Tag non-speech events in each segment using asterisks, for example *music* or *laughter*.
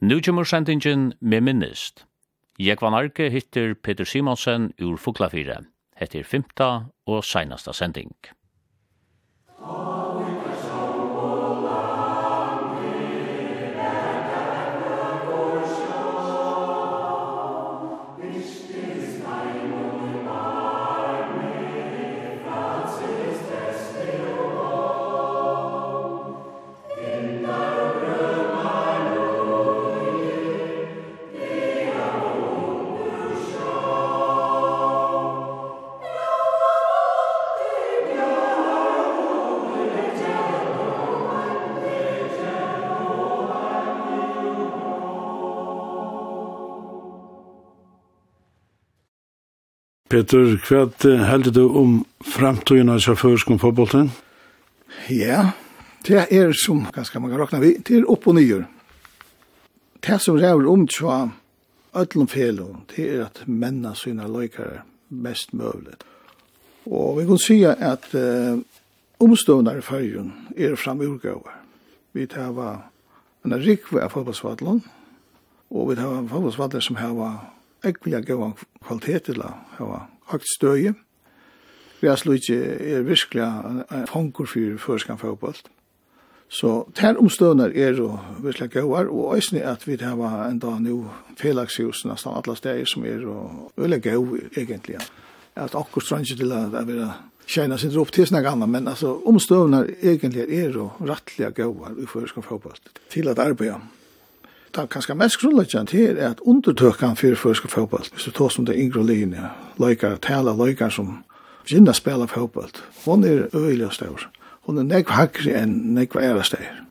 Nu kommer sendingen med minnest. Jeg var Arke hittir Peter Simonsen ur Fuglafire. Hettir er fymta og seinasta sending. Peter, hva heldur du om framtiden av sjåførskom fotbollen? Ja, det er som ganske man kan råkna vi, det er opp og nyer. Det som ræver om tja öllum felon, det er at menna sina loikare mest møvlet. Og vi kan si at uh, i fyrjun er framurgåvar. Vi tar en rikve av fotbollsvatlon, og vi tar fotbollsvatlon som hava ekvelig gav kvalitet til å ha høyt støye. Vi har slik er virkelig en fanker for førskan fotboll. Så ter omstøvner er jo virkelig gavar, og øyne at vi har enda nå felakshus nesten alle steder som er og øyne gav egentlig. At akkur stranger til at jeg vil tjena sin drop til snakk annan, men altså omstøvner egentlig er jo rettelig gavar i førskan fotboll til at arbeid. Det er kanskje mest grunnleggjant til er at undertøkene for første fotball, hvis du tar som det yngre linje, løyker, tala løyker som begynner å spela fotball, hun er øyelig og større. Hun er nekva hakri enn nekva æra større.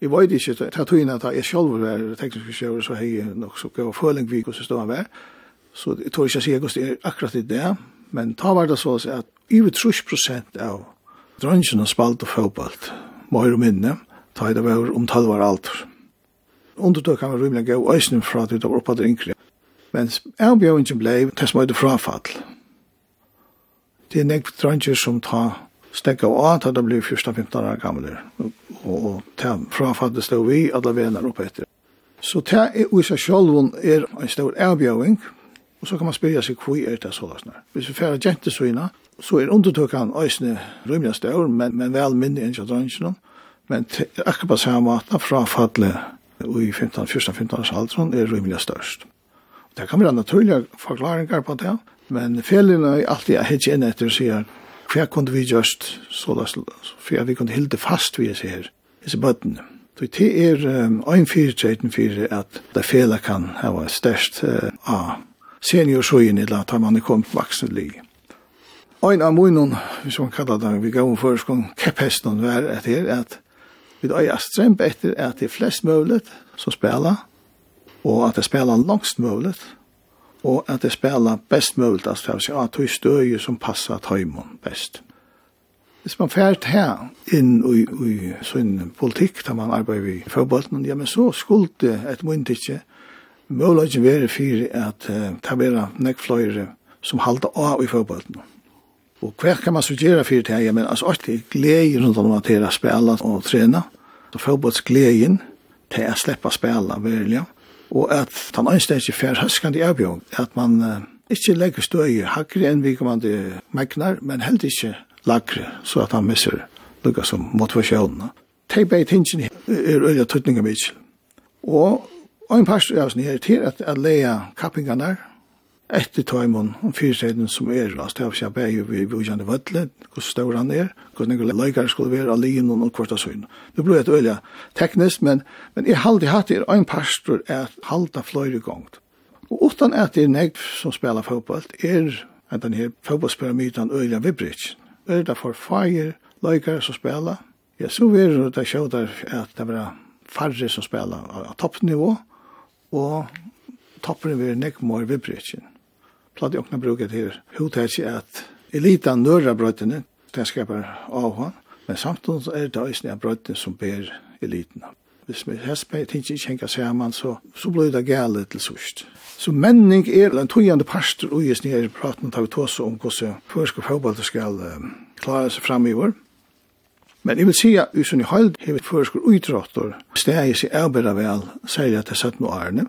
Jeg vet ikke, det er tøyene at jeg selv var teknisk kjøver, så hei nok så gav føling vi hvordan stod han var. Så jeg tror ikke jeg sier hvordan det er akkurat i det, men ta var det så at over 30 prosent av drønnsene spalte fotball, må jeg minne, ta i det var om 12 år alder undertøkene var rymelig gøy, og øyne fra at vi var oppe til yngre. Men avbjøringen ble det som var frafall. Det er nekve dranger som tar stekka av at det blir 14-15 år gamle. Og det frafallet stod vi alle venner oppe etter. Så det er i seg selv er en stor avbjøring. Og så kan man spyrja seg hvor er det så løsner. Hvis vi færer jentesyna, så er undertøkene øyne rymelig stør, men, men vel mindre enn dranger. Men akkurat på samme måte frafallet i 14-15 års alderen er rymelig størst. Det kan være naturlige forklaringer på det, men fjellene er alltid jeg hittir inn etter og sier hva kunne vi gjørst så da, for vi kunne hilde fast vi ser disse bøttene. Så det er ein fyrtjeten for at det fjellet kan hava størst av seniorsøyen eller at man er kommet vaksne lige. Ein av munnen, hvis man kallar det, vi gav om førskong, kepphesten var etter at Vi øyer stremt etter at det er flest mulig som spiller, og at det spiller langst mulig, og at det spiller best mulig, altså det er at det støyer som passer tøymon best. Hvis man fært her inn i, i sånn politikk, da man arbeider i forbolten, ja, men så skulle det et mynd ikke mulig å være for at uh, det er nekk fløyere som halter av i forbolten. Og hva kan man så gjøre for det her? Men altså, alt er glede rundt om at det spela og trena. Så forberedt til å slippe å spille, virkelig. Og at den ønsker ikke fer høskende avbjørn, at man uh, ikke legger støy hakre enn vi kan megnar, men heller ikke lagre, så at han misser lukka som motivasjonen. Teg bei tingene er øyla tøtninga mitjel. Og en parst er sånn her til at at leia kappingarna etter tøymon om fyrseiden som er, altså det er ikke bare vi vujande vødle, hvor stor han er, hvor noen løygar skulle være av linjen og av søgn. Det blir et øyla teknisk, men, men jeg halde hatt er ein pastor er halda fløyre gongt. Og utan at det er negv som spelar fotboll, er at den her fotbollspyramiden øyla vibrit. Er det for fire løygar som spela? Ja, så er det det sjådar at det var færre som spela av toppnivå, og toppen vil nekv mor vibrichin platt i åkna bruket her. Hotet er at elita nøra brøytene, det skapar han, men samtidig er det også en brøttene som ber eliten. Hvis vi helst med ting ikke henger sammen, så, så blir det gale til sørst. Så menning er en tøyende parster og just nere i praten tar vi tås om hvordan førske fotball skal um, klare seg fram i år. Men jeg vil si at usen i høyld har vi førske utrådter steg i seg avbæra vel, særlig at det satt noe ærene.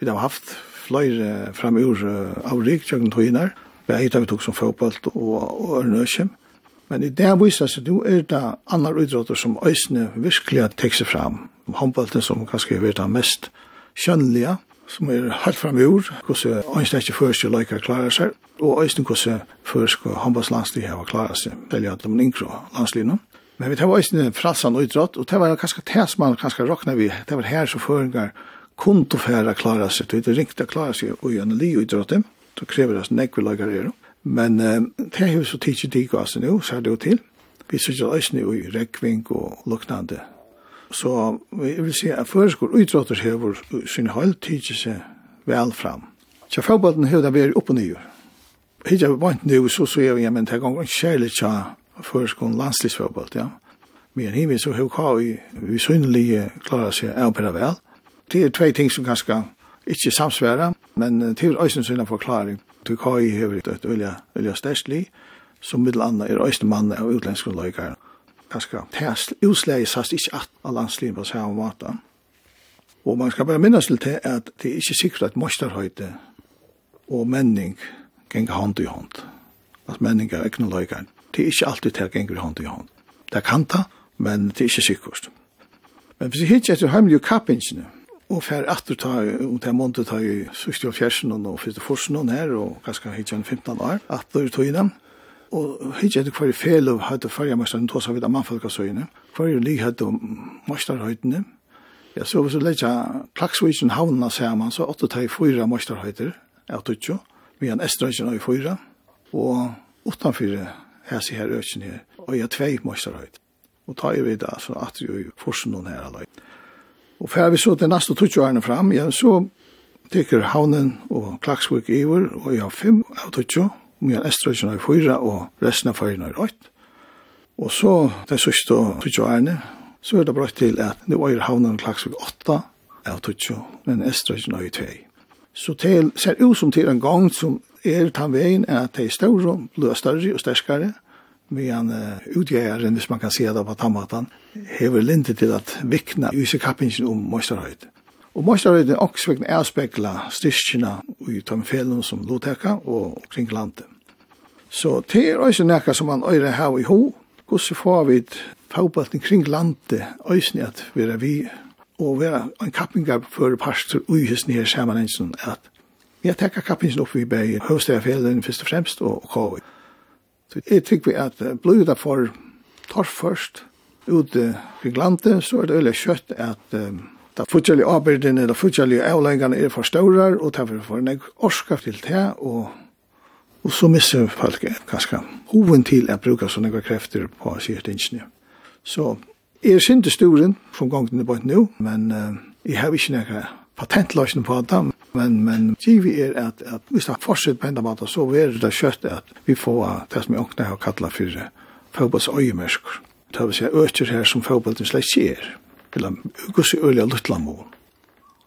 Vi har haft fløyre framur avrik, tjøkken tøyner, vi har heit vi tok som fotballt og og ørnøkjem. Men i det viser seg, du er det andre utråder som øysene virkelig har tekst seg fram. Håndbalten som kanskje er det mest kjønnelige, som er helt frem i ord, hvordan øyne ikke først og løyker klarer seg, og øyne hvordan først og håndbaltslandslige har klarer seg, eller at de yngre landsligene. Men vi tar øysene fransan utråd, og det var kanskje det som man kanskje råkna vi, det var her som føringar, kunde færa klara seg, det er riktig å klara seg og gjøre en li og idrotten, så krever det nekve lagar er. Men eh, det er jo så tidsi dig og nu, så er det jo til. Vi sitter også nu i rekving og luknande. Så jeg vil si at føreskor og idrotter hever sin høyld tidsi seg vel fram. Så fagbolten hever det vært opp og nyer. Hitt jeg vant nu, så så jeg, vi, men det er gong kjærlig tja føreskor landslivsfagbolt, ja. Men himmel så hever hva vi synlige klara seg av vel. Det er tvei ting som ganske ikke samsværa, men det er også en sin forklaring. Du Kai har vi et veldig, veldig størstlig, som middelandet er øysen mann av utlenske løyker. Ganske tæst, utslaget sast ikke at alle landslivet på samme måte. Og man skal bare minnes til det at det er ikke sikkert at mosterhøyde og menning geng hånd i hånd. At menning er ikke noe løyker. Det er ikke alltid til geng hånd i hånd. Det kan ta, men det er ikke sikkert. Men hvis vi hittir etter heimlige kappingsene, og fer atter ta og ta monte ta i sørste og fjersen og fyrste forsen og her og kanskje hitje 15 år atter tog i dem og hitje etter hver fel og hadde fargermesteren tås av vidt av mannfolkasøyene hver li hadde masterhøytene ja så var så lett jeg plaksvitsen havna saman så åtte ta i fyra masterhøyter av tutsjo vi en estrøysen av i fyra og utanfyr her sier her økken her og jeg tvei masterhøyt og ta i vidt altså atter i forsen og her alai Og fer vi så til neste 20 årene fram, ja, så tykker havnen og Klaksvik iver, og jeg har fem av 20, og jeg har Estrøysen av fyra, og resten av fyra er ått. Og så, det sørste 20 årene, så er det bra til at nå er havnen og Klaksvik åtta av 20, men Estrøysen av tvei. Så til, ser ut som til en gang som er tan veien er at de er større, blir større og sterskere, medan uh, utgäraren, hvis man kan se det på tammatan, hever linte til at vikna i seg kappingen om møysterhøyde. Og møysterhøyde er også vikna avspekla styrkina i tomfelen som loteka og kring landet. Så det er også nekka som man øyre her i ho, hvordan får vi fagbalten kring landet øyne at vi er vi, og være en kappingar for pastor ui hos nye samanhengen at vi har tekka kappingen opp i bæg høvstæra fjellene først og fremst og kåvig. Så jeg tykker vi at blod er for torf først ute i glandet, så er det veldig kjøtt at um, Da futjalige arbeidene, da futjalige avlengene er for større, og derfor for en orska til det, og, og så misser folk ganske hoven til at bruke sånne krefter på siertingene. Så jeg er sinte storen, som gongen er bort nå, men uh, jeg har ikke noen patentløsning på det, Men men givi er at at vi skal fortsette på enda måte, så er det kjøtt at vi får det som jeg åkne har kallet for fotbolls øyemersker. Det vil si øker her som fotbollen slett ser, eller gus i øyelig luttlamål.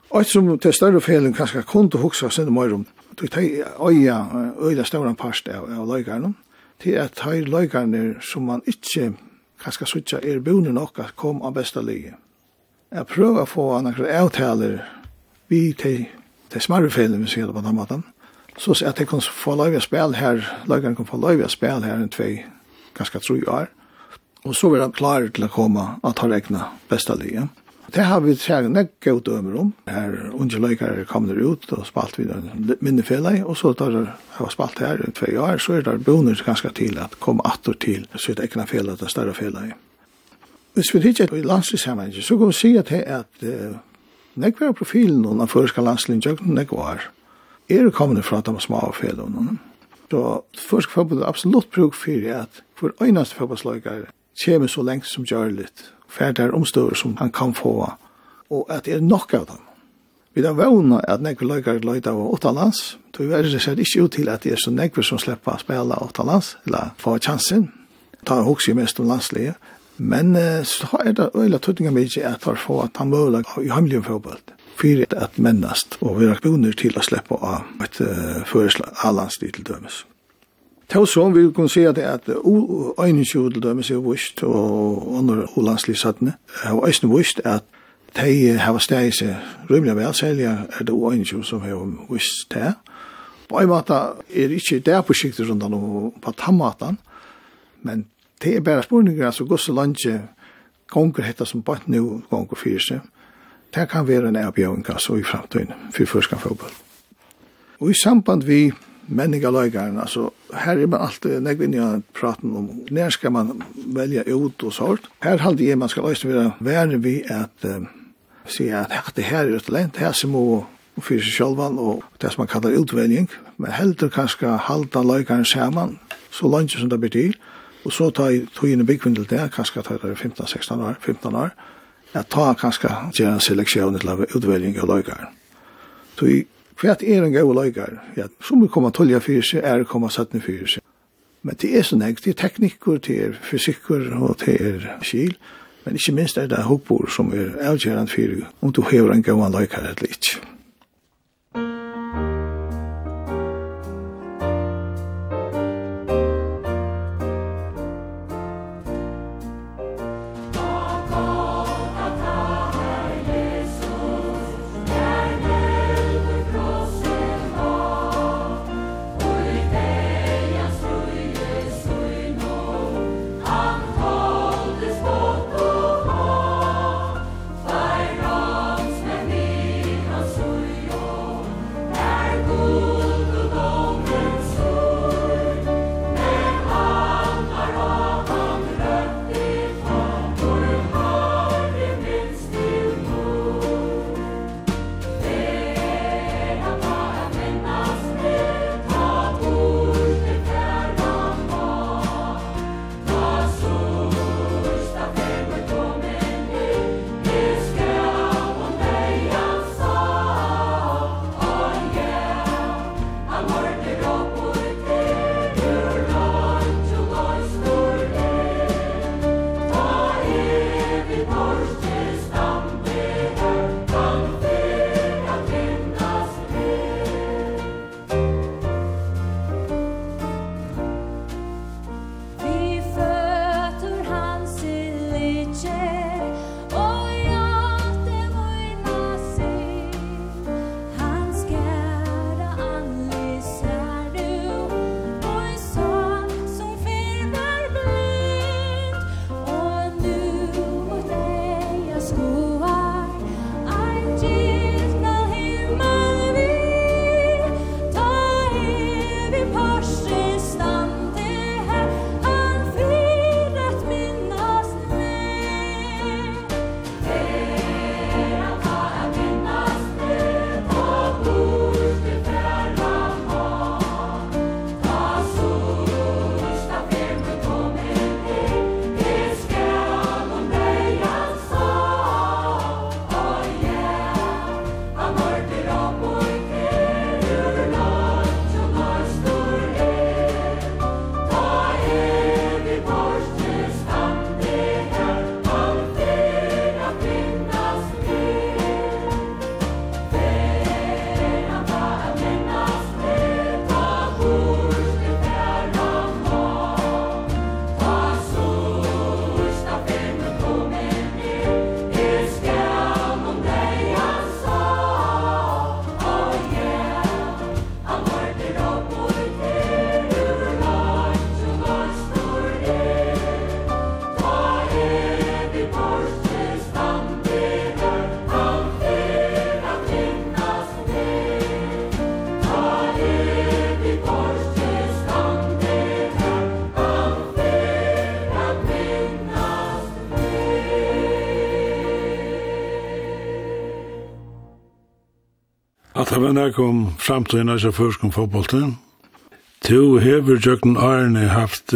Og et som til større felen kanskje kunne huksa sinne mer om, du tar øya øyla stauran parst av, av løygarne til at tar løygarne som man ikke kanskje sutja er bunne nok at kom av besta lige. Jeg prøver å få anakra avtaler vi til de smarre feilene vi sier det på den måten. Så at jeg kan få lov å spille her, lageren kan få lov å spille her en tvei, ganske tro år. Og så var han klar til å komme og ta regna besta livet. Det har vi tjekket nek gøy dømer om. Her unge løykere kom der ut og spalt videre minne fele, og så tar jeg har spalt her i tvei år, så er det bonus ganske til at komme atter til sitt egna fele til større fele. Hvis vi ikke er i landslivshemmingen, så kan vi si at det er at Nek var profilen hon av førska landslinn jøkken, nekva er. Er kommende fra de små avfedene. Så først fotboll er absolutt bruk for at for øyneste fotbollslager kommer så lengt som gjør litt, ferdig omstøver som han kan få, og at det er nok av dem. Vi da vågna at nekve løygar løyda av åttalands, så vi verre ser ikke ut til at det er så nekve som slipper å spela åttalands, eller få chansen. Ta hokse mest om landslige, Men uh, så er det øyla tøttinga mykje at for få at han møyla i heimlige fotboll. Fyrir at mennast og vi vera bonur til å slippe av et uh, føresla allandstid til dømes. Tåsson vi kunne si at det at øyningsjord til dømes er vust og under andre holandslisatne har eisen vust at de har steg seg rymlig vel, særlig er det øyningsjord som har vust det. På en måte er det ikke det på siktet rundt om på tammaten men det er bare spørninger, altså gosse landje gonger hetta som bant nu gonger fyrir seg. Det kan være en avbjøring altså i framtiden for førskan fotball. Og i samband vi menningaløygaren, altså her er man alltid negvinn i praten om når skal man velja ut og sort. Her halde jeg man skal løysa være være vi at um, si at det her er et talent, her som må fyrir seg sjálvan og det som man kallar utveljing, men heldur kanska halda løygaren saman så langt som det blir til, Og så tar jeg tog inn i byggvind til det, kanskje tar det 15-16 år, 15 år, at ta kanskje gjør en seleksjon til utveljning av løygar. Så hva er en god løygar? Ja, som vi kommer tølja fyrir seg, er kommer sattne fyrir seg. Men det er sånn ek, det er teknikker, det er fysikker og det er skil, men ikke minst er det hoppor som er avgjørende fyrir om du hever en god løygar eller ikke. Ta var nær kom framtiden av førskom fotbolten. To hever jøkken Arne haft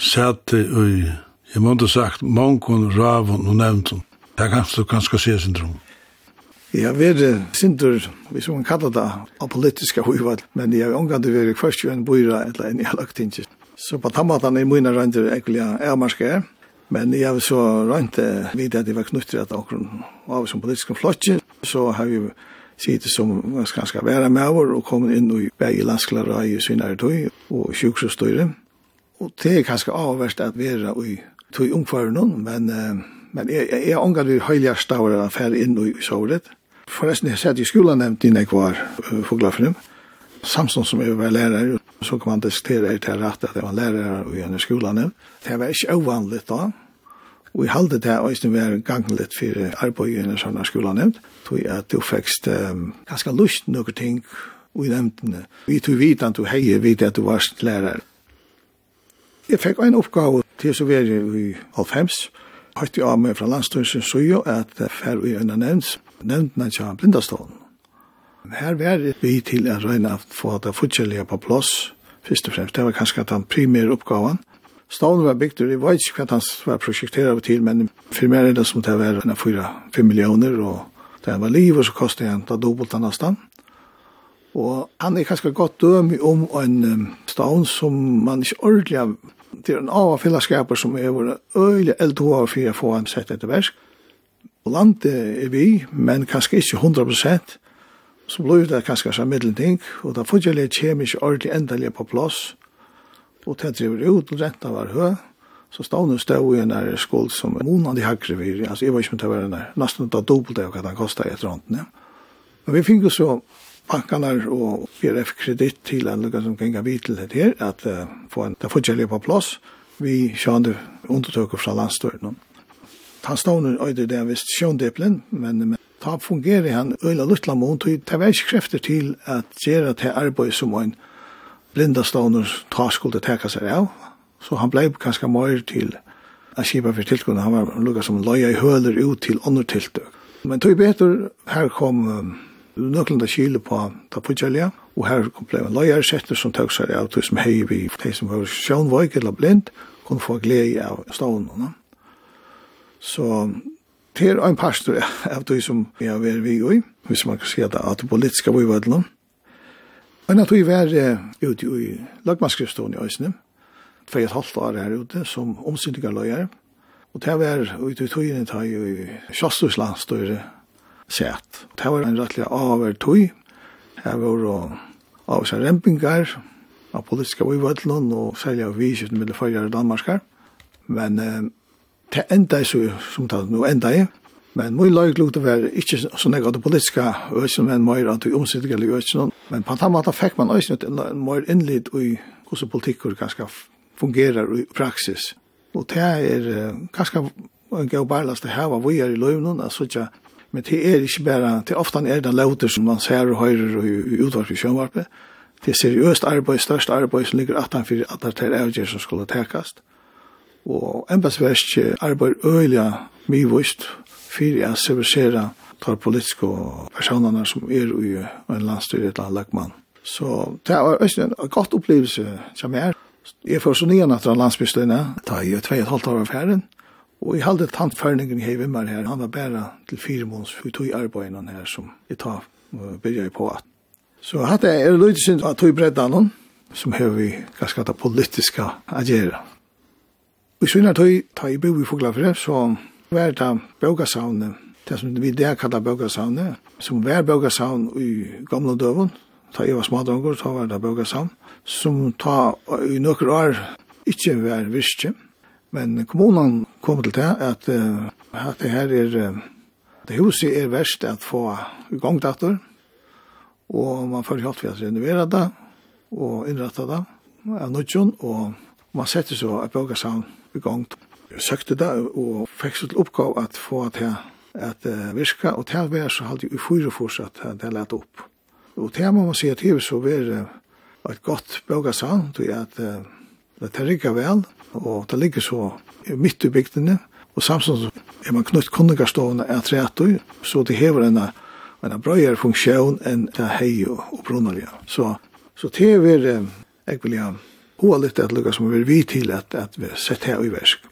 sæte i, jeg måtte sagt, mankon, ravon og nevnton. Det kan du kanskje se sin syndrom. Ja, vi er sindur, vi som man kallar det, av politiska huival, men jeg er omgande vi er først jo en bøyra eller en jalagt Så på tammatan er mine røyndir egentlig er men jeg har så røyndir vidt at jeg var knutter at akkur av som politiske flotje, så har vi sitte som ganske være med over og komme inn i begge landsklare i synere tøy og sjukhusstøyre. Og det er ganske avverst at være i tøy omkvarnen, men, men jeg, jeg, jeg omgår vi høyligere stavere affære inn i såret. Forresten, jeg satt i skolen nevnt inn jeg var foglafferen. Samson som er var lærer, så kan man diskutere er til rett at jeg var lærer i en skolen nevnt. Det var ikke uvanligt da, Og jeg halde det også vi er gangen litt for arbeid i en sånn skola nevnt, tog at du fekst um, ganske lyst noen ting i nevntene. Vi tog vidt at du heier vidt at du var lærer. Jeg fikk en oppgave til å være i Alfhems, høyt jeg av meg fra landstøysen så jo at fer vi en nevnt, nevntene til blindastånden. Her var vi til å regne at få det forskjellige på plass, først og fremst. Det var kanskje den primære oppgaven, Stavn var bygd, og jeg vet ikke hva han var prosjekteret til, men for meg er det som det var 4-5 millioner, og det var liv, og så kostet han da dobbelt han avstand. Og han er ganske godt døm om en um, stavn som man ikke ordentlig har, det er en av fellesskaper som er våre øyelig eldhåa for å få han sett etter versk. Og landet er vi, men kanskje ikke 100 prosent, så blir det kanskje så middelting, og da får jeg litt kjemisk ordentlig endelig på plass, og det driver ut, og renta var høy, så stod nu stod i en der skuld som månad i hagre vir, altså jeg var ikke med til å være der, nesten da dobbelt det, hva den kostet etter hånden, ja. Men vi fikk jo så bankene og BRF-kredit til en lukka som gikk av til det her, at uh, få en, det forskjellige på plass, vi kjønner undertøkker fra landstøyden. Han stod nu øyde det visst sjøndeplen, men, men ta fungerer han øyla luttla mån, det var ikke krefter til at gjøre til arbeid som en blinda blindastående ta skulle teka seg av, så han blei kanskje mer til a kipa for tilkunnet, han var lukka som loja i høler ut til andre tiltøk. Men tog betur, her kom um, nøklanda kile på ta Tapudjalja, og her kom blei en loja setter som tøk seg av, tog som hei vi, de som var sjånvøyk eller blind, kunne få glede av stående. Så til ein pastor *laughs* av tog som vi har vært vi i, hvis man kan se det, at det politiska vøyvødlom, Men at vi var ute i lagmannskrifstående i Øysene, for et halvt år her ute som omsynningarløyer, og det var ute i tøyene ta i Kjastus landstøyre sett. Det var en rettelig avhver tøy, her var det av seg rempingar, av politiska vøyvødlen, og særlig av viskjøtten mellom følgere danmarskar. Men eh, det enda er så, som det nå enda er, Men min løyglut var ikke så nek av det politiska øysen, men mer av det omsiddelige øysen. Men på den måten fikk man øysen en mer innlitt i hvordan politikker ganske fungerer i praksis. Og det er ganske en god barlast det her var vi er i løyvnen, altså ikke Men det er ikke bare, det ofte er det lauter som man ser og høyrer og i utvarp i sjønvarpet. Det er seriøst arbeid, størst arbeid som ligger 18 for at det er avgjør som skulle tekast. Og embedsversk arbeid øyelig mye vust fyrir a servisera tar politiske personene som er i en landstyr et land lagmann. Så det var en godt opplevelse som er. Jeg får så nyan etter landsbystøyene, da er 2,5 år av ferien, og jeg halde tantførningen i Heivimmer her, han var bare til fire måneds for tog arbeidene her som jeg tar byrja på at. Så hatt jeg er løyde synd at tog bredda noen, som hever vi ganske politiska agera. Og i svinner tog, tar jeg bo i Foglafjell, så var det bøkasavnet, det som vi der kallar bøkasavnet, som var bøkasavn i gamle døven, da jeg var smadronger, da var det bøkasavn, som ta i nøkker år ikke var virke, men kommunen kom til det at, at det her er, det huset er verst at få i gang datter, og man får hjelp for å renovere det, og innrette det, av nødjon, og man setter så et bøkasavn i gang. datter søkte det og fikk så til oppgave at få til at uh, virka, og til vær så hadde jeg ufyre fortsatt at det lette opp. Og til må man si at det så var uh, et godt bøgasavn, til at uh, det ligger vel, og det ligger så midt i bygdene, og samtidig er man knytt kundigarstående av rett så det hever en en brøyere funksjon enn det hei og og brunnerlige. Så, så det er, jeg vil gjerne, hoa litt at lukka som vi er vi til at, at vi setter her i versk.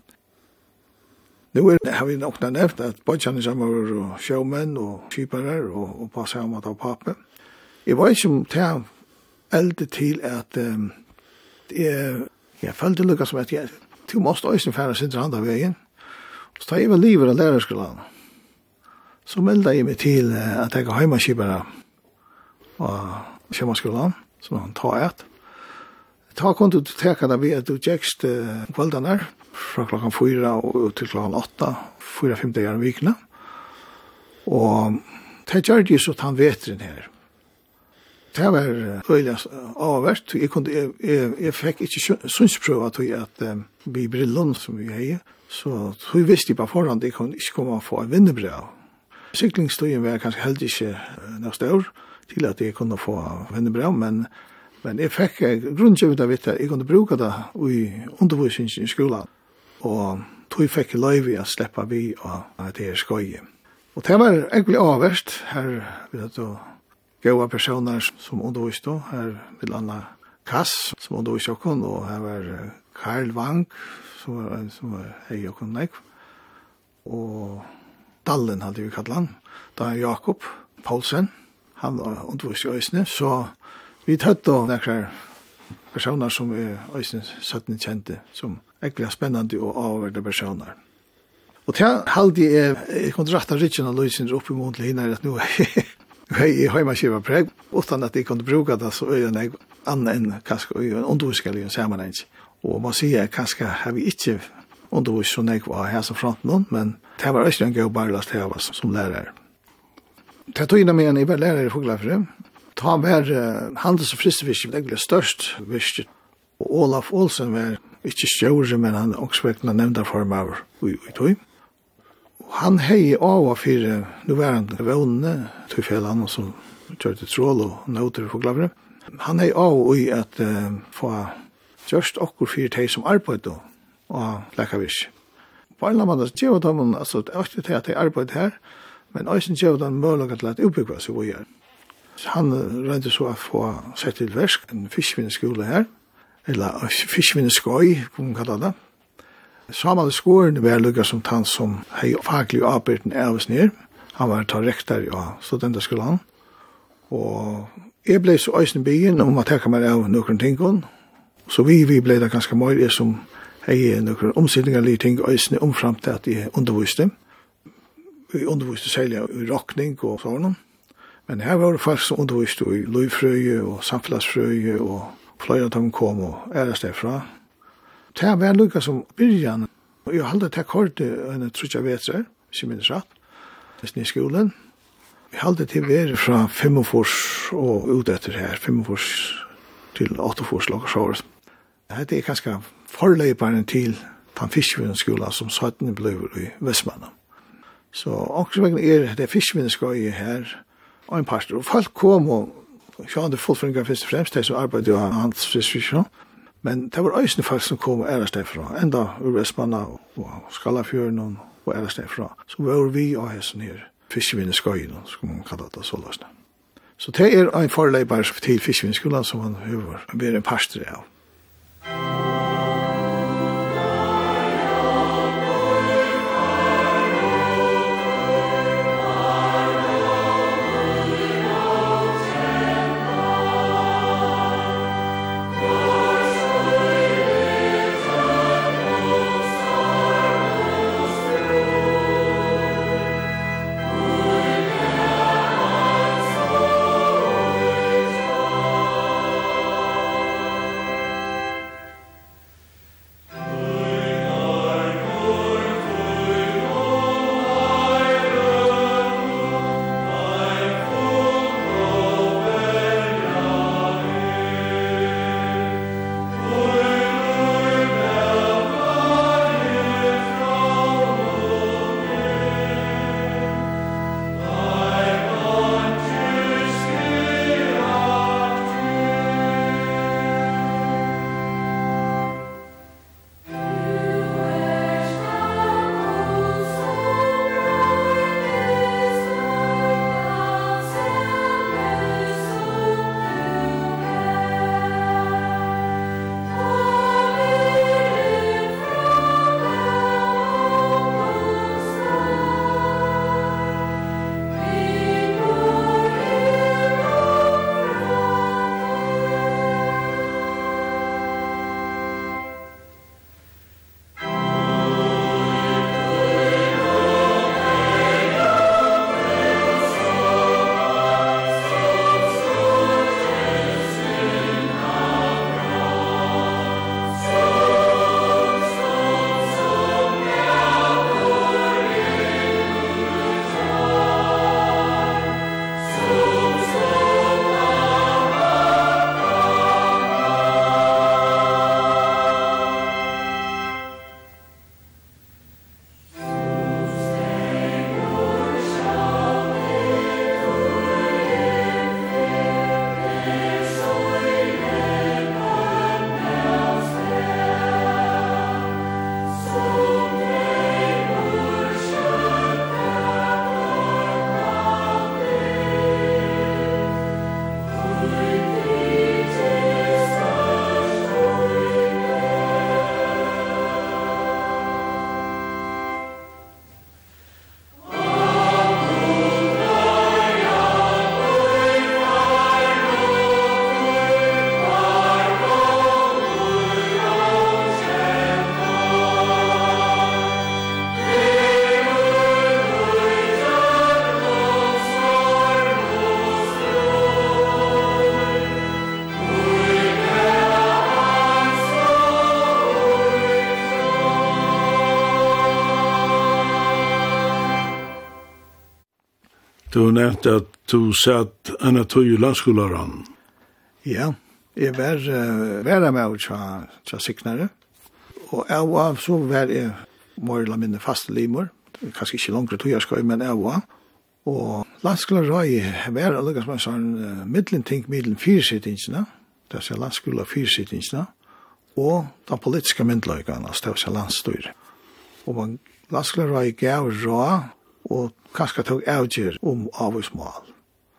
Nu er, det, har vi nok da nevnt at bodjan sammen var sjåmenn og kjiparer og, og passer om at av pape. Jeg var ikke om til elde til at um, jeg, jeg følte lukka som at jeg, du måste også færre sin andre veien. Så da jeg var livet av lærerskolen, så meldte jeg meg til uh, at jeg var heimaskipere av sjømannskolen, som han tar et. Ta kunne du teka det ved at du tjekst kveldene der fra klokken fyra og til klokken åtta, fyra-fem dager i vikene. Og det gjør det så han vet den her. Det var øyelig avvært. Jeg, kunne, jeg, jeg, jeg fikk ikke sunnsprøve til at um, vi brillene som vi heier. så jeg visste på forhånd at jeg kunne ikke komme og få en vinnebrøv. Syklingstøyen var kanskje heldig ikke neste år til at jeg kunne få vinnebrøv, men Men jeg fikk grunnkjøvet av at jeg kunne bruke det i undervisningen i skolen og tog fikk løyvi å slippe vi av at det er skøye. Og det var egentlig avverst, her vil jeg da gode personer som underviste, her vil anna Kass som underviste oss, og her var Karl Wang som var en som var hei okkon nek, og Dallen hadde vi kallet han, da er Jakob Paulsen, han var undervist i så vi tøtt då nekrar personer som er eisen sattne kjente, som egentlig er spennende og avverde personer. Og til halde jeg, jeg kunne rette rikken av Løysen opp i mån til henne, at nå er jeg hjemme kjiva preg, utan at jeg kunne bruke det, så er jeg annet enn kanskje i en underhuskelig sammenheng. Og man sier kanskje har vi ikke underhus som jeg var her som fronten, men det var også en god barlast her som lærer. Det tog innan med en, jeg var lærer i Fuglafrem, ta var uh, handels- og fristefiske, det er størst fiske. Og Olaf Olsen var ikke stjøvre, men han også vekkene nevnda form av ui ui tog. Og Han hei av og fyrir nuverande vånene, tog fjellan som kjørte trål og nøyder for glavere. Han hei av og ui at uh, få gjørst okkur fyrir teg som arbeid og lekkavisk. På en eller annen måte, det var det, altså, det er ikke det at jeg arbeid her, men også gjør det en møllighet til at utbyggva seg vi gjør han rønte så å få sett til versk, en fiskvinnerskole her, eller fiskvinnerskøy, kan man kalla det. Samal skåren var lukka som tann som hei faglig arbeidden av oss nir. Han var ta rektar av studenterskolan. Og jeg blei så øysen byen om at jeg meg av noen ting. Så vi, vi blei da ganske mye, som hei noen omstillingar li ting øysen omframt til at jeg underviste. Vi underviste særlig i rockning og sånn. Men her var det folk som underviste i løyfrøye og samfunnsfrøye, og flere av dem kom og æres derfra. Det var lukka som byrjan, og jeg halde til kortet en trutja vetser, ikke minnes rett, nesten i skolen. Jeg halde til vere fra 5 og ut etter her, 5 til 8 fors lakasjåret. Hette er kanskje forleiparen til den fiskvinnskola som søttene ble i Vestmannen. Så akkurat er det fiskvinnskola her, og en pastor. Og folk kom og sjående fullfringar først og fremst, de som arbeidde av hans friskvisjon. Men det var øysene folk som kom og æres derfra, enda ur Vestmanna og Skallafjøren og æres derfra. Så var vi og hessen her, fiskvinneskøyen, som man kalla det så løsne. Så det er en forleibar til fiskvinneskolan som han har vært en pastor av. Musikk Du har nevnt at du satt Anna i landskolaren. Ja, jeg var uh, vera med å tja, tja siknare. Og jeg var så var jeg mor eller minne faste limor. Kanskje ikke langere tog jeg skal, men jeg var. Og landskolar røy var allega som en sånn uh, middelen ting, middelen fyrsittingsina. Det er landskolar fyrsittingsina. Og den politiske myndløygane, altså det er landstyr. Og man landskolar røy gav røy og kanskje tog avgjør om avgjørsmål.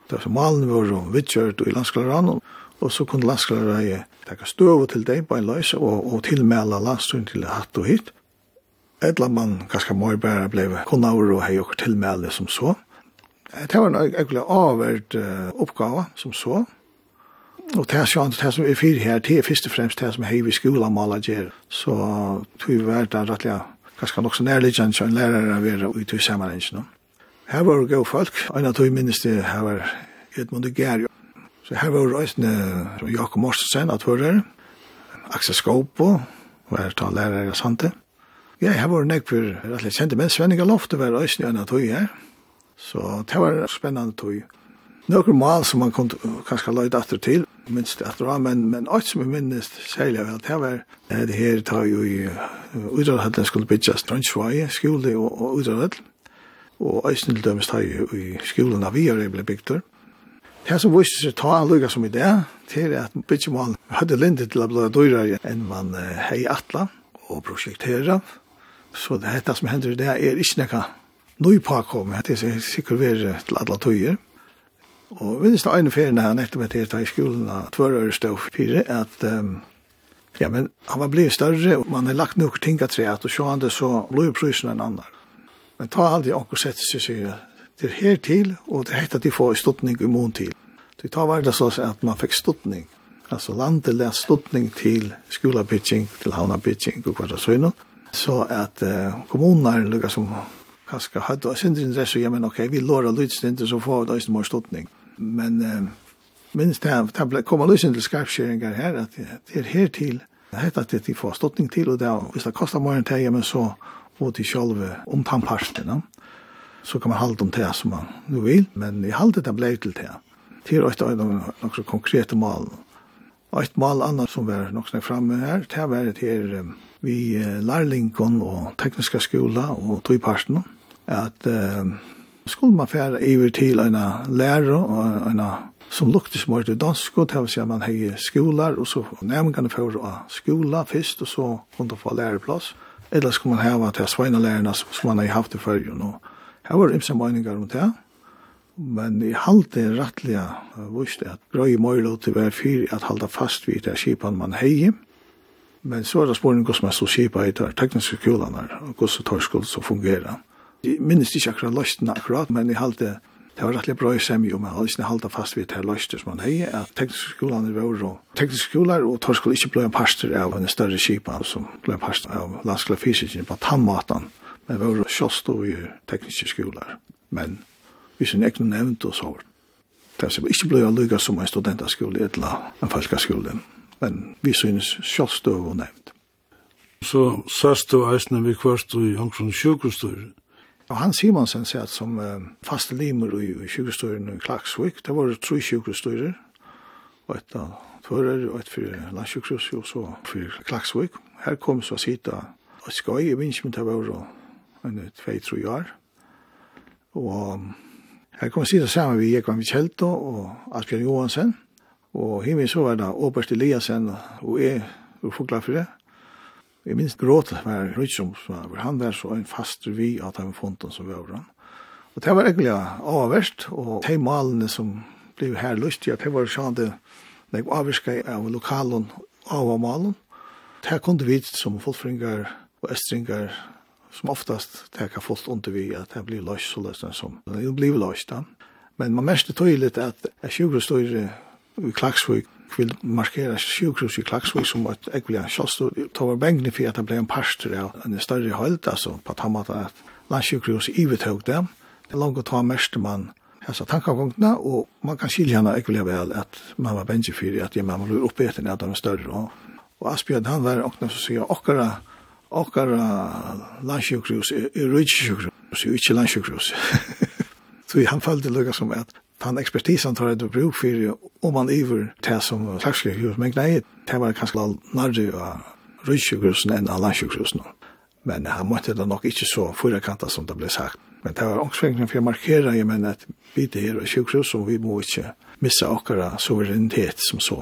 Det var så malen var om vidtjørt og i landskalaran, og så kunne landskalaran takke støv til deg på en løs og, og tilmelde landstøyen til hatt og hit. Edla man kanskje mye bare ble kunnavur og hei og tilmelde som så. Det var en egentlig avvært oppgave som så. Og det er sånn, det som er fyrt her, det er først og fremst det som hei vi skola mala gjer. Så tog vi vært der rettelig ganske nok så nærliggjant som en lærere av være ute i sammenhengen. Her var det gode folk, en av tog minnes det her var Edmund Gerjo. Så her var røysene Jakob Morsensen, at hører, Axel Skåpo, var ta lærere av Sante. Ja, her var det nek for rett og kjente, men Svenninga Lofte var røysene en av tog her. Så det var spennende tog. Några mal som man kunde kanske leda efter till, minst efter var, men, men allt som jag minns särskilt väl, det var det här tar ju i Udrarhallen skulle bygga Strandsvaj, skole og, og Udrarhallen, og Øysnildømmes tar jo i skolen av Viare ble bygd der. Det som viste seg ta lukka som i det, det er at mal hadde lindet til å bli dyrere enn man hei atla og prosjektere. Så det er som hender i det er ikke nekka nøypakom, at det er sikkert være til alle tøyer. Og vi visste ene ferien her nettopp etter jeg i skolen og tvør øre stå fire, at um, ja, men han var blivit større, og man har lagt nok ting at treet, og så han det så lå jo prysen enn annar. Men ta aldri anker sett seg seg er her til, og det hette at de får stottning i mån til. Så ta var det så at man fikk stottning. Altså landet lest stottning til skolapitching, til havnapitching, og hva det så innom. Så at uh, kommunene lukket som kanskje hadde sin interesse, ja, men ok, vi låra lydsninter, så får vi da ikke mer stottning. Men eh, minst det, det kommer løsning til skarpskjøringer her, at det er her til, hette at de får ståttning til, og det er, hvis det kostar mer enn teg, men så må de selv om tannparsten, no? så kan man halde om det som man nu vil, men i halde det ble til det. Det er også noen så konkrete mål. Og et mål annet som var nok snakk framme her, det var det her vi lærlingon og tekniska skola og togparsten, at uh, skulle man færa iver til en lærer og en som lukte som var til dansk, og til å si at man hei skolar, og så nærmengene for å skola først, og så kunne få læreplass. Ellers skulle man hava til sveina sveinelærerne som man har haft i fyrrjun, og her var imsa meiningar om det, men i halte rettelig vust at brøy møylo til hver fyr at halda fast vid det skipan man hei, men så er det spørning hvordan man så skipa i de tekniske skolene, og hvordan det så fungerer. Jeg minnes ikke akkurat løsten akkurat, men jeg halte Det var rettelig bra i semi, og man hadde ikke halda fast ved det løsten som man hei, at tekniske skolan er vore, og tekniske skolar, og tar skulle ikke bli en pastor av en større kipa, som ble en pastor av landskla fysikken på tannmatan, men vore sjåstå i tekniske skolar. Men vi sin egnu nevnt og sår. Det er ikke ble en lykka som en studentaskole, eller en falskaskole, men vi synes sjåstå og nevnt. Så sørst du eisne vi kvart i Hangsson sjukhustyr, Og han Simonsen sier at som uh, faste limer i, i sjukestøyren i Klagsvik, det var tre sjukestøyrer, og et av tvører, og et for landsjukhus, og så for Klagsvik. Her kom så sida og skøy, jeg minns min tabur, og en tvei-tre år. Og her kom sida sammen vi gikk Jekvann Kjelto og Asbjørn Johansen, og himmel så var det Åberst Eliasen, og jeg, og det. Jeg minns gråt var Rydsom, han var så en faster vi at han fonten som var han. Og det var egentlig avverst, og de malene som ble her lustige, det var sånn det jeg avverska av lokalen av malen. Det kunne vi som folkfringar og estringar som oftast teka fullt under vi at det blir løst så løst som det blir løst da. Men man mest tydelig at jeg sjukker større i Klagsvik vil markera sjukhus i Klaksvik som et ett ekvilja kjallstod. Det var bengni for at det ble en parster av en større høyld, altså på tammata at landsjukhus i ivetøg dem. Det er langt å ta mest man hessa tankagongna, og man kan skilja henne ekvilja vel at man var bengi for at man var oppeten at de er større. Og og Asbjørn, han var okna som sier okkara okkara landsjukhus er rujtsjukhus, er ikke landsjukhus. Så *laughs* han følte lukka som at den ekspertisen tar et bruk for om man iver det som slagslig hus, men nei, det var kanskje nærre av rydsjukhusen enn av landsjukhusen. Men han måtte det nok ikke så forekanta som det ble sagt. Men det var ångsvengning for å markere, jeg mener, at vi det her sjukhus, og vi må ikke missa okkara suverenitet som så.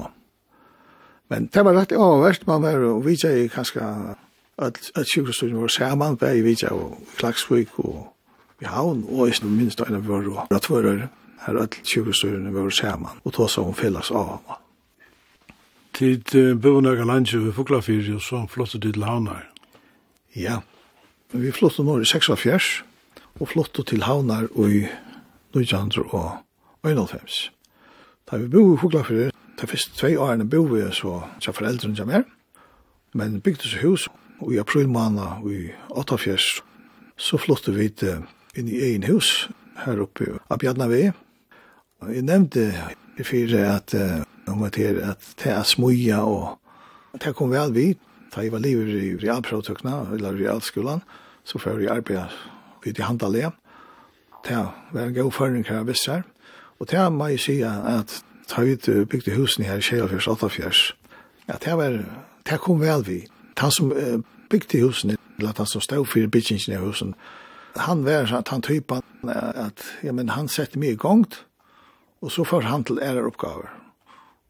Men det var rett avverst, man var, og vi er kanskje at sjukhusene var sammen, bare i Vidja og Klagsvik og i Havn, og i minst en av våre rødtvører her öll sjukestyrene var saman og tog seg om fellas avhama. Tid uh, bøvnøyga landje ved Fuglafyrir og så flottet til Havnar. Ja, vi flottet nå i 46 og flottet til Havnar i 1991. Da vi bo i Fuglafyrir, de første tve årene bo vi så til foreldrene som er, men bygde seg hus og i april måned i 48 så flottet vi inn i egen hus her oppe av Bjarnavi, Og jeg nevnte i fire at om at det at det er smuja og det kom vel vi da jeg var livet i realprodukna eller realskolan så før jeg arbeid vidt i handalea det var en god føring her vissar. Og det må jeg si at da vi bygde husene her i Kjelfjørs 88 ja, det var det kom vel vi han som bygde husene eller han som stod for byggingen i husen han var han typen at ja, men han sette mye gongt Og så får han til ære oppgaver.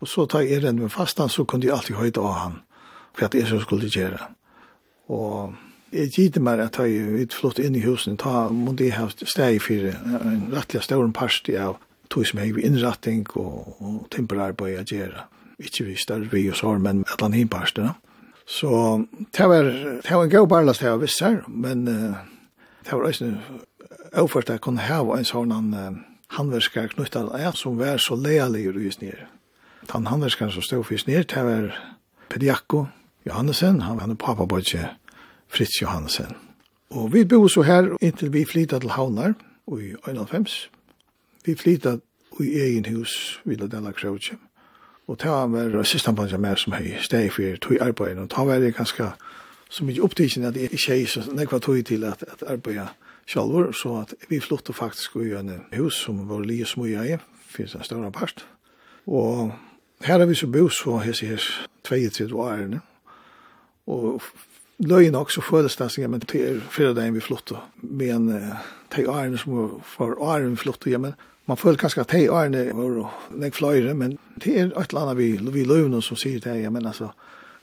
Og så tar jeg den med fastan, så kunne jeg alltid høyde av han, for at jeg så skulle gjøre. Og jeg gitte meg at jeg vidt flott inn i husen, ta måtte jeg ha steg for en rettelig større parst av tog som jeg innretting og, og temperarbeid å gjøre. Ikke vi større vi og sår, men et eller annet parstene. Så det var, det var en god barlast jeg visste her, men uh, det var også overført at jeg kunne ha en sånn uh, handverskar knuttar ja, som var så lealigur i snir. Han handverskar som stod fyrst nere, det var Pediakko Johannesen, han var pappa bodje Fritz Johannesen. Og vi bo så her inntil vi flytta til Havnar i 91. Vi flytta i egen hus, vid Della Krautje. Og ta han var sistan mer som hei steg for tog arbeid, og det var det ganske så mye opptidsen at jeg ikke hei så nekva tog til at, at arbeid sjálfur, så at vi flyttet faktisk i en hus som var lige små i, finnes en større part. Og her har vi så bo så hese her 32 årene, og løgn også følelsesdansninger, men til fyrir dagen vi flyttet, men til årene som var årene vi flyttet, ja, men man føler kanskje at de årene var nek fløyre, men det er et eller annet vi, vi løvene som sier det, ja, men altså,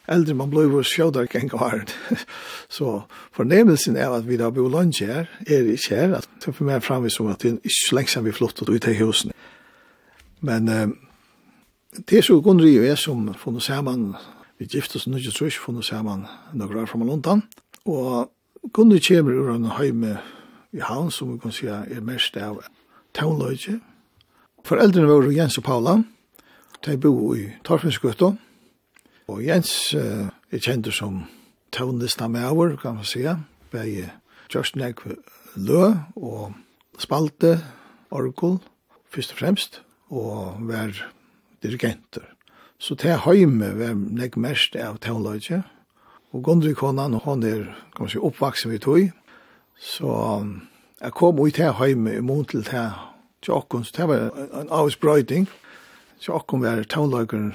eldre man blir vår sjødar kan gå hard. *laughs* så fornemmelsen er at vi da bor lunge her, er det ikke her, at det for meg framvis som at det er ikke så lenge siden vi flyttet ut i husene. Men eh, det er så Gunnri og jeg som funnet sammen, vi gifte oss nødvendig trus, funnet sammen noen år fra Malontan, og Gunnri kommer ur en høyme i havn som vi kan si er mest av taunløyge. Foreldrene våre Jens og Paula, de bor i Torfinsgøtta, Og Jens uh, er kjent som tøvnlista med over, kan man säga. Begge Kjørstnek Lø og Spalte, Orgel, først og fremst, og vær dirigenter. Så det er Høyme var nek mest av tøvnløyde, og Gondry konan, hon er, kan man säga, oppvaksen vi tog, så jeg kom ut til Høyme i mån til til Tjokkon, så det var en avsprøyting. Tjokkon var tøvnløyden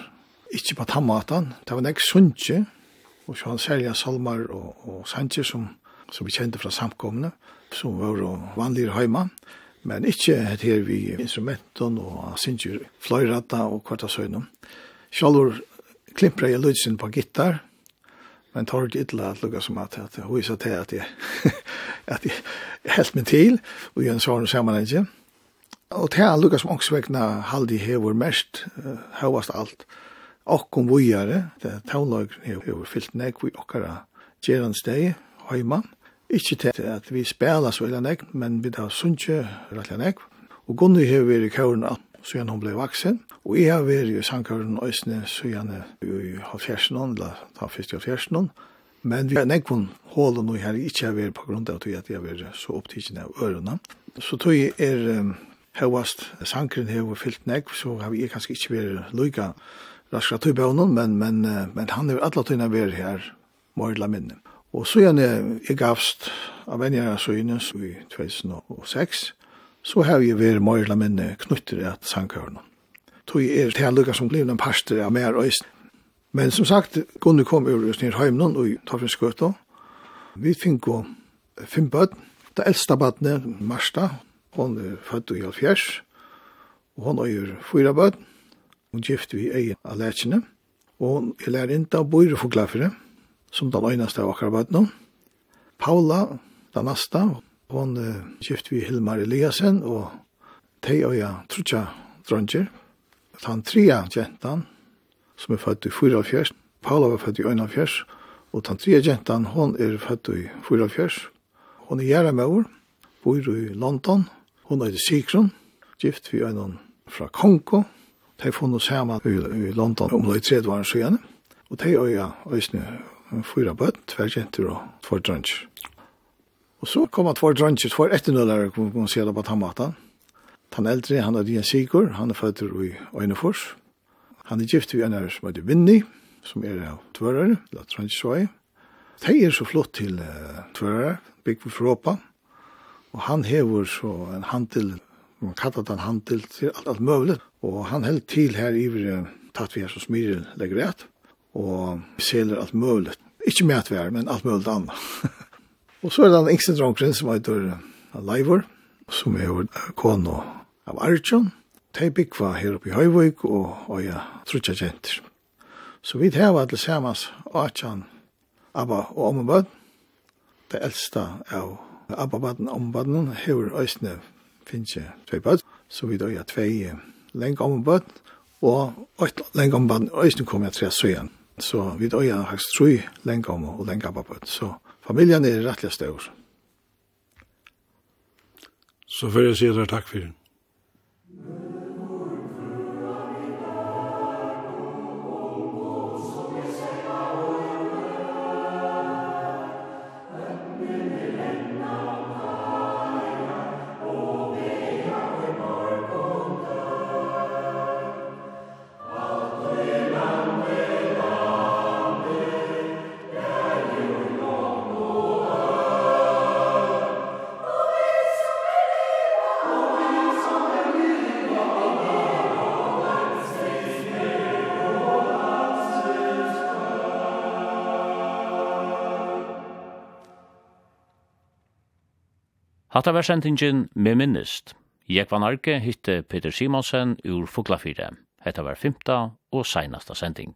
ikke på tammatan. Det var nek sunnkje, og så han særlig salmar og, og sanje som, som vi kjente fra samkomne, som var vanlige heima, men ikke her vi instrumenten og sinje fløyrata og kvarta søgnum. Sjalvor klimpra jeg lydsin på gittar, men tar det ytla at lukka som at at hui sa til at jeg *laughs* at jeg helt min til og gjør en sånn sammenheng og til at lukka som også vekna halde hever mest hevast alt okkom vujare, det er taunlag er overfyllt nek vi okkara gjeran steg, heima. Ikkje til at vi spela så illa nek, men vi da sunnkje rettla nek. Og Gunni hever vi i kaurna at så hun blei vaksen, og jeg har vært i sangkauren Øysne så gjerne i halvfjersen, eller da fyrst i halvfjersen, men vi har nekvun hålen og jeg har ikkje vært på grunn av at jeg har vært så opptidgjene av ørene. Så tog jeg er hevast, sangkeren hever fyllt nek, så har vi kanskje ikkje vært lykka raskra tog bøvnen, men, men, men han er alle tøyna ver her, morgla minne. Og så gjerne jeg gavst av venjere søgnes i 2006, så har jeg vært morgla minne knytter at sangkørene. Tog er til lukka som blivna parster av mer øysen. Men som sagt, Gunnar kom ur oss nir heimnon og tar fyrir skøtta. Vi fink og fem bød. Det eldsta badne, Marsta, hon er født i Alfjers, og hon er fyra bød og gift vi egen av lekene. Og jeg lærer ikke av bøyre for glafere, som den øyneste av akkurat bøtene. Paula, den neste, hun uh, gift vi Hilmar Eliasen, og de og jeg tror ikke dronjer. Den trea jentan, som er født i 44, Paula var født i 41, og den trea jentan, hun er født i 44. Hun er gjerne med ord, bor i London, hun er i Sikron, gift vi øynene fra Kongo, de funnet sammen i, i London om det i tredje var en og de øyne, ja, øyne, fyra bøtt, tver jenter og tver drønner. Og så kom han tver drønner, tver etternøllere, kom man se det på tammatan. Han eldre, han er Dian Sigur, han er født i Øynefors. Han er gift ved en her som heter Vinny, som er av tvørere, eller Transjøy. De er så flott til uh, tvørere, bygg for Europa. Og han hever så en handel man kallar den han til, til alt, alt mulig. Og han held til her i vi tatt vi her som smyrer legger rett, og vi selger alt mulig. Ikke med at vi er, men alt mulig annet. *laughs* og så er det en yngste dronkren som heter Leivor, som er kono av Arjun. De byggva her oppe i Høyvøk, og, og jeg trutja jenter. Så vi tar alle sammen, Arjun, Abba og Ommebad, det eldste av Abba-baden og Ommebad, hever Øysnev, finnes jeg tve bøtt, så vi da jeg tve lenge om bøtt, og lenge om bøtt, og ikke kom jeg tre søyen. Så vi da jeg har tre lenge om og lenge om bøtt. Så familien er rettelig større. Så får jeg si deg takk for den. Hatta var sendingen med minnest. Jeg var narke hitte Peter Simonsen ur Fuglafire. Hetta var fymta og seinasta sending.